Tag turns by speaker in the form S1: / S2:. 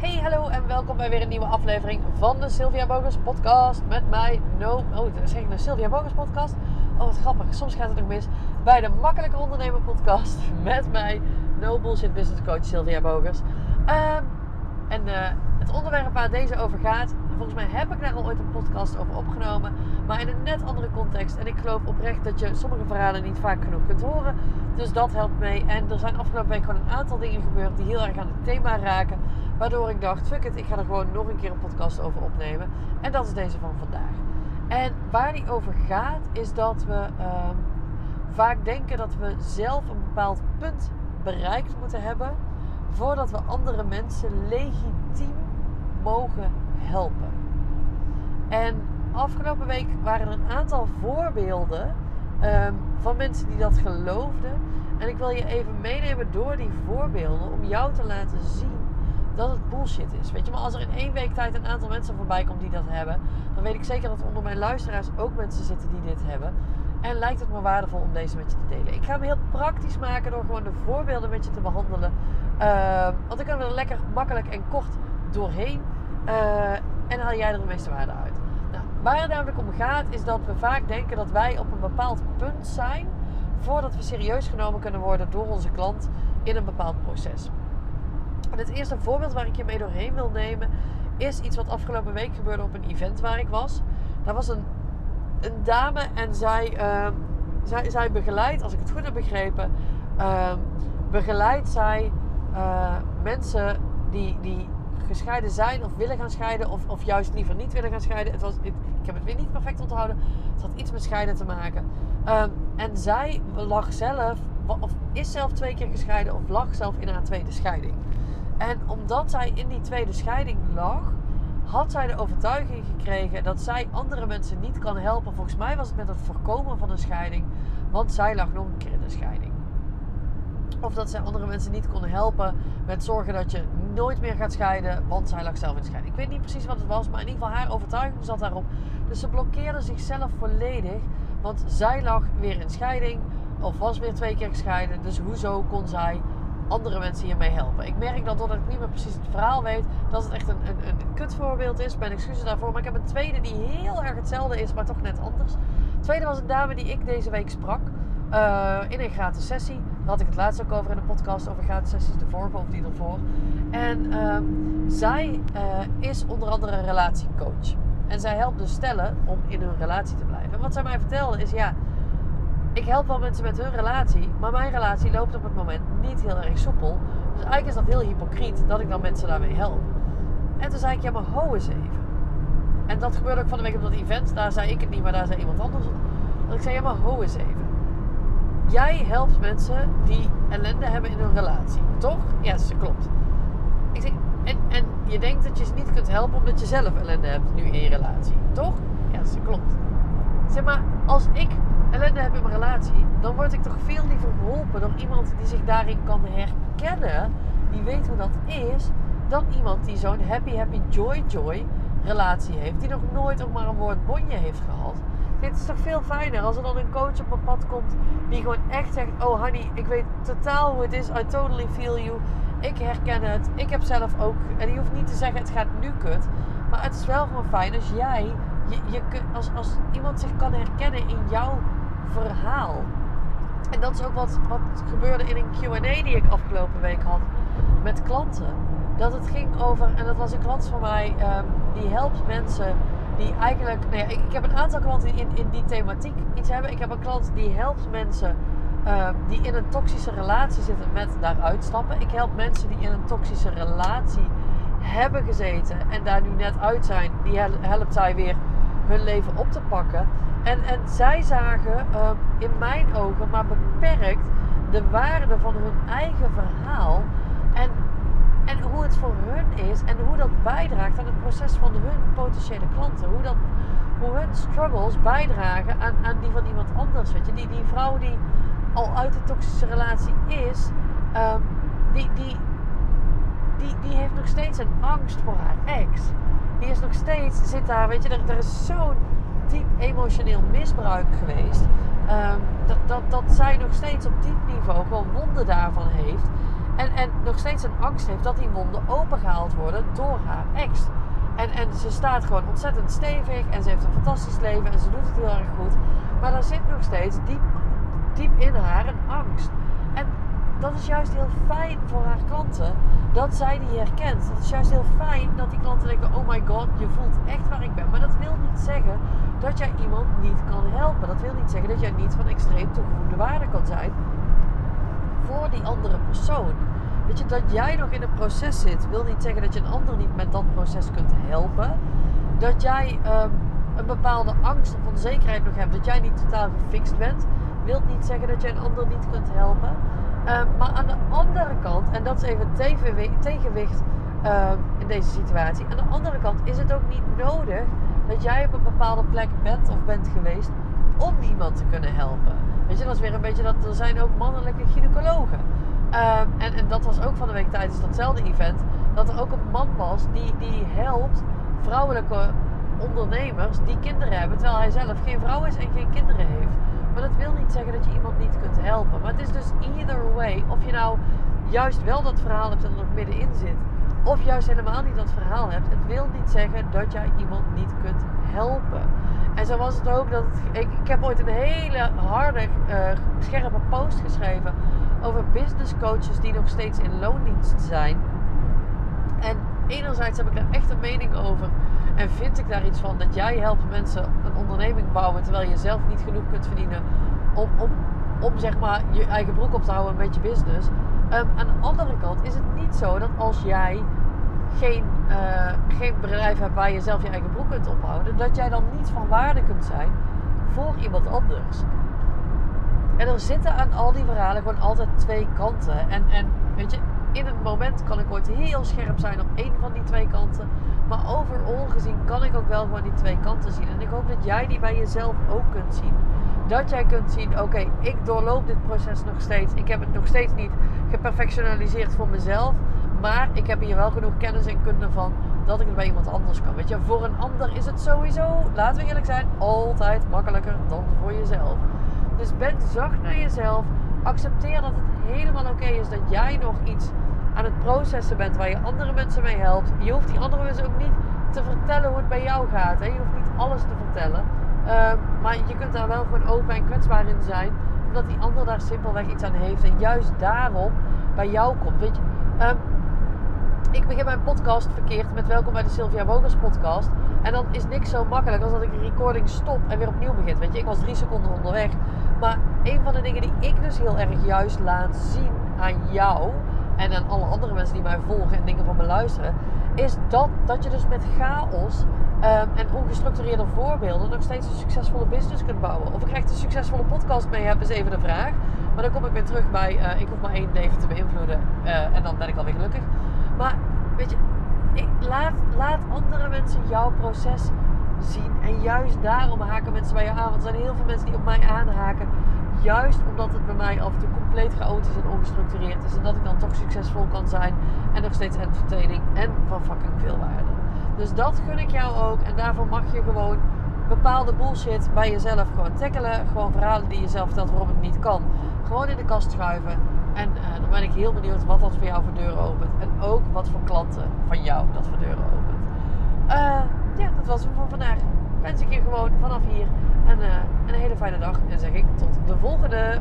S1: Hey, hallo en welkom bij weer een nieuwe aflevering van de Sylvia Bogers podcast met mij. No, oh, zeg ik de Sylvia Bogers podcast? Oh, wat grappig. Soms gaat het nog mis. Bij de Makkelijke Ondernemer podcast met mij, No Bullshit Business Coach Sylvia Bogers. Um, en uh, het onderwerp waar deze over gaat, volgens mij heb ik daar al ooit een podcast over opgenomen, maar in een net andere context. En ik geloof oprecht dat je sommige verhalen niet vaak genoeg kunt horen. Dus dat helpt mee. En er zijn afgelopen week gewoon een aantal dingen gebeurd die heel erg aan het thema raken. Waardoor ik dacht, fuck it, ik ga er gewoon nog een keer een podcast over opnemen. En dat is deze van vandaag. En waar die over gaat, is dat we uh, vaak denken dat we zelf een bepaald punt bereikt moeten hebben. Voordat we andere mensen legitiem mogen helpen. En afgelopen week waren er een aantal voorbeelden um, van mensen die dat geloofden. En ik wil je even meenemen door die voorbeelden om jou te laten zien dat het bullshit is. Weet je, maar als er in één week tijd een aantal mensen voorbij komt die dat hebben, dan weet ik zeker dat onder mijn luisteraars ook mensen zitten die dit hebben. En lijkt het me waardevol om deze met je te delen. Ik ga hem heel praktisch maken door gewoon de voorbeelden met je te behandelen. Uh, want kunnen we er lekker makkelijk en kort doorheen. Uh, en haal jij er de meeste waarde uit. Nou, waar het namelijk om gaat, is dat we vaak denken dat wij op een bepaald punt zijn. voordat we serieus genomen kunnen worden door onze klant in een bepaald proces. En het eerste voorbeeld waar ik je mee doorheen wil nemen, is iets wat afgelopen week gebeurde op een event waar ik was. Daar was een, een dame en zij, uh, zij, zij begeleidt, als ik het goed heb begrepen, uh, begeleidt zij uh, mensen die, die gescheiden zijn of willen gaan scheiden, of, of juist liever niet willen gaan scheiden. Het was, ik, heb het weer niet perfect onthouden. Het had iets met scheiden te maken. Um, en zij lag zelf, of is zelf twee keer gescheiden, of lag zelf in haar tweede scheiding. En omdat zij in die tweede scheiding lag, had zij de overtuiging gekregen dat zij andere mensen niet kan helpen. Volgens mij was het met het voorkomen van een scheiding, want zij lag nog een keer in de scheiding. Of dat zij andere mensen niet kon helpen met zorgen dat je nooit meer gaat scheiden, want zij lag zelf in scheiding. Ik weet niet precies wat het was, maar in ieder geval haar overtuiging zat daarop. Dus ze blokkeerde zichzelf volledig, want zij lag weer in scheiding of was weer twee keer gescheiden. Dus hoezo kon zij andere mensen hiermee helpen. Ik merk dan doordat ik niet meer precies het verhaal weet, dat het echt een, een, een kutvoorbeeld is. Mijn excuses daarvoor. Maar ik heb een tweede die heel erg hetzelfde is, maar toch net anders. De tweede was een dame die ik deze week sprak. Uh, in een gratis sessie. Daar had ik het laatst ook over in de podcast over gratis sessies, de vorige of die ervoor. En uh, zij uh, is onder andere een relatiecoach. En zij helpt dus stellen om in hun relatie te blijven. En wat zij mij vertelde is, ja, ik help wel mensen met hun relatie, maar mijn relatie loopt op het moment niet heel erg soepel. Dus eigenlijk is dat heel hypocriet dat ik dan mensen daarmee help. En toen zei ik, ja maar ho eens even. En dat gebeurde ook van de week op dat event. Daar zei ik het niet, maar daar zei iemand anders het. Dat ik zei, ja maar ho eens even. Jij helpt mensen die ellende hebben in hun relatie, toch? Ja, dat klopt. Ik zeg, en, en je denkt dat je ze niet kunt helpen omdat je zelf ellende hebt nu in je relatie, toch? Ja, dat klopt. Zeg maar, als ik ellende heb in mijn relatie, dan word ik toch veel liever geholpen door iemand die zich daarin kan herkennen, die weet hoe dat is, dan iemand die zo'n happy, happy, joy, joy relatie heeft, die nog nooit ook maar een woord bonje heeft gehad. Dit is toch veel fijner als er dan een coach op mijn pad komt die gewoon echt zegt: Oh honey, ik weet totaal hoe het is. I totally feel you. Ik herken het. Ik heb zelf ook. En die hoeft niet te zeggen: Het gaat nu kut. Maar het is wel gewoon fijn als jij, je, als, als iemand zich kan herkennen in jouw verhaal. En dat is ook wat, wat gebeurde in een QA die ik afgelopen week had met klanten. Dat het ging over, en dat was een klant van mij, um, die helpt mensen die eigenlijk. Nou ik, ik, heb een aantal klanten die in, in die thematiek iets hebben. Ik heb een klant die helpt mensen um, die in een toxische relatie zitten met daaruit stappen. Ik help mensen die in een toxische relatie hebben gezeten en daar nu net uit zijn. Die helpt zij weer hun leven op te pakken. En, en zij zagen um, in mijn ogen maar beperkt de waarde van hun eigen verhaal. En, en hoe het voor hun is en hoe dat bijdraagt aan het proces van hun potentiële klanten. Hoe, dat, hoe hun struggles bijdragen aan, aan die van iemand anders. Weet je? Die, die vrouw die al uit de toxische relatie is, um, die, die, die, die heeft nog steeds een angst voor haar ex. Die is nog steeds, zit daar, weet je, er, is zo'n diep emotioneel misbruik geweest. Um, dat, dat, dat zij nog steeds op diep niveau gewoon wonden daarvan heeft. En, en nog steeds een angst heeft dat die wonden opengehaald worden door haar ex. En, en ze staat gewoon ontzettend stevig en ze heeft een fantastisch leven en ze doet het heel erg goed. Maar er zit nog steeds diep, diep in haar een angst. En dat is juist heel fijn voor haar klanten dat zij die herkent. Dat is juist heel fijn dat die klanten denken: oh my god, je voelt echt waar ik ben. Maar dat wil niet zeggen dat jij iemand niet kan helpen. Dat wil niet zeggen dat jij niet van extreem toegevoegde waarde kan zijn voor die andere persoon. Weet je, dat jij nog in een proces zit, wil niet zeggen dat je een ander niet met dat proces kunt helpen. Dat jij ehm, een bepaalde angst of onzekerheid nog hebt, dat jij niet totaal gefixt bent, wil niet zeggen dat je een ander niet kunt helpen. Ehm, maar aan de andere kant, en dat is even tegenwicht ehm, in deze situatie. Aan de andere kant is het ook niet nodig dat jij op een bepaalde plek bent of bent geweest om iemand te kunnen helpen. Weet je, dat is weer een beetje dat er zijn ook mannelijke gynaecologen. Um, en, en dat was ook van de week tijdens datzelfde event. Dat er ook een man was die, die helpt vrouwelijke ondernemers die kinderen hebben. Terwijl hij zelf geen vrouw is en geen kinderen heeft. Maar dat wil niet zeggen dat je iemand niet kunt helpen. Maar het is dus either way. Of je nou juist wel dat verhaal hebt en er nog middenin zit. Of juist helemaal niet dat verhaal hebt. Het wil niet zeggen dat jij iemand niet kunt helpen. En zo was het ook dat ik, ik heb ooit een hele harde, uh, scherpe post geschreven over business coaches die nog steeds in loondienst zijn. En enerzijds heb ik daar echt een mening over. En vind ik daar iets van dat jij helpt mensen een onderneming bouwen terwijl je zelf niet genoeg kunt verdienen om, om, om zeg maar je eigen broek op te houden met je business. Um, aan de andere kant is het niet zo dat als jij geen, uh, geen bedrijf hebt waar je zelf je eigen broek kunt ophouden, dat jij dan niet van waarde kunt zijn voor iemand anders. En er zitten aan al die verhalen gewoon altijd twee kanten. En, en weet je, in het moment kan ik ooit heel scherp zijn op één van die twee kanten. Maar overal gezien kan ik ook wel gewoon die twee kanten zien. En ik hoop dat jij die bij jezelf ook kunt zien. Dat jij kunt zien, oké, ik doorloop dit proces nog steeds. Ik heb het nog steeds niet geperfectionaliseerd voor mezelf. Maar ik heb hier wel genoeg kennis en kunde van dat ik het bij iemand anders kan. Weet je, voor een ander is het sowieso, laten we eerlijk zijn, altijd makkelijker dan voor jezelf. Dus ben zacht naar jezelf. Accepteer dat het helemaal oké is dat jij nog iets aan het processen bent waar je andere mensen mee helpt. Je hoeft die andere mensen ook niet te vertellen hoe het bij jou gaat. Hè? Je hoeft niet alles te vertellen. Ehm, maar je kunt daar wel gewoon open en kwetsbaar in zijn. Omdat die ander daar simpelweg iets aan heeft. En juist daarom bij jou komt. Weet je, um, ik begin mijn podcast verkeerd met welkom bij de Sylvia Bogers podcast. En dan is niks zo makkelijk als dat ik een recording stop en weer opnieuw begin. Weet je, ik was drie seconden onderweg. Maar een van de dingen die ik dus heel erg juist laat zien aan jou en aan alle andere mensen die mij volgen en dingen van me luisteren, is dat, dat je dus met chaos um, en ongestructureerde voorbeelden nog steeds een succesvolle business kunt bouwen. Of ik echt een succesvolle podcast mee heb, is even de vraag. Maar dan kom ik weer terug bij, uh, ik hoef maar één leven te beïnvloeden uh, en dan ben ik alweer gelukkig. Maar weet je, ik, laat, laat andere mensen jouw proces zien. En juist daarom haken mensen bij je aan. Want er zijn heel veel mensen die op mij aanhaken. Juist omdat het bij mij af en toe compleet chaotisch en ongestructureerd is. En dat ik dan toch succesvol kan zijn. En nog steeds entertaining en van fucking veel waarde. Dus dat gun ik jou ook. En daarvoor mag je gewoon bepaalde bullshit bij jezelf gewoon tackelen. Gewoon verhalen die je zelf vertelt waarom het niet kan. Gewoon in de kast schuiven. En uh, dan ben ik heel benieuwd wat dat voor jou voor deuren opent. En ook wat voor klanten van jou dat voor deuren opent. Uh, ja, dat was het voor vandaag. Wens ik je gewoon vanaf hier een, uh, een hele fijne dag. En zeg ik tot de volgende.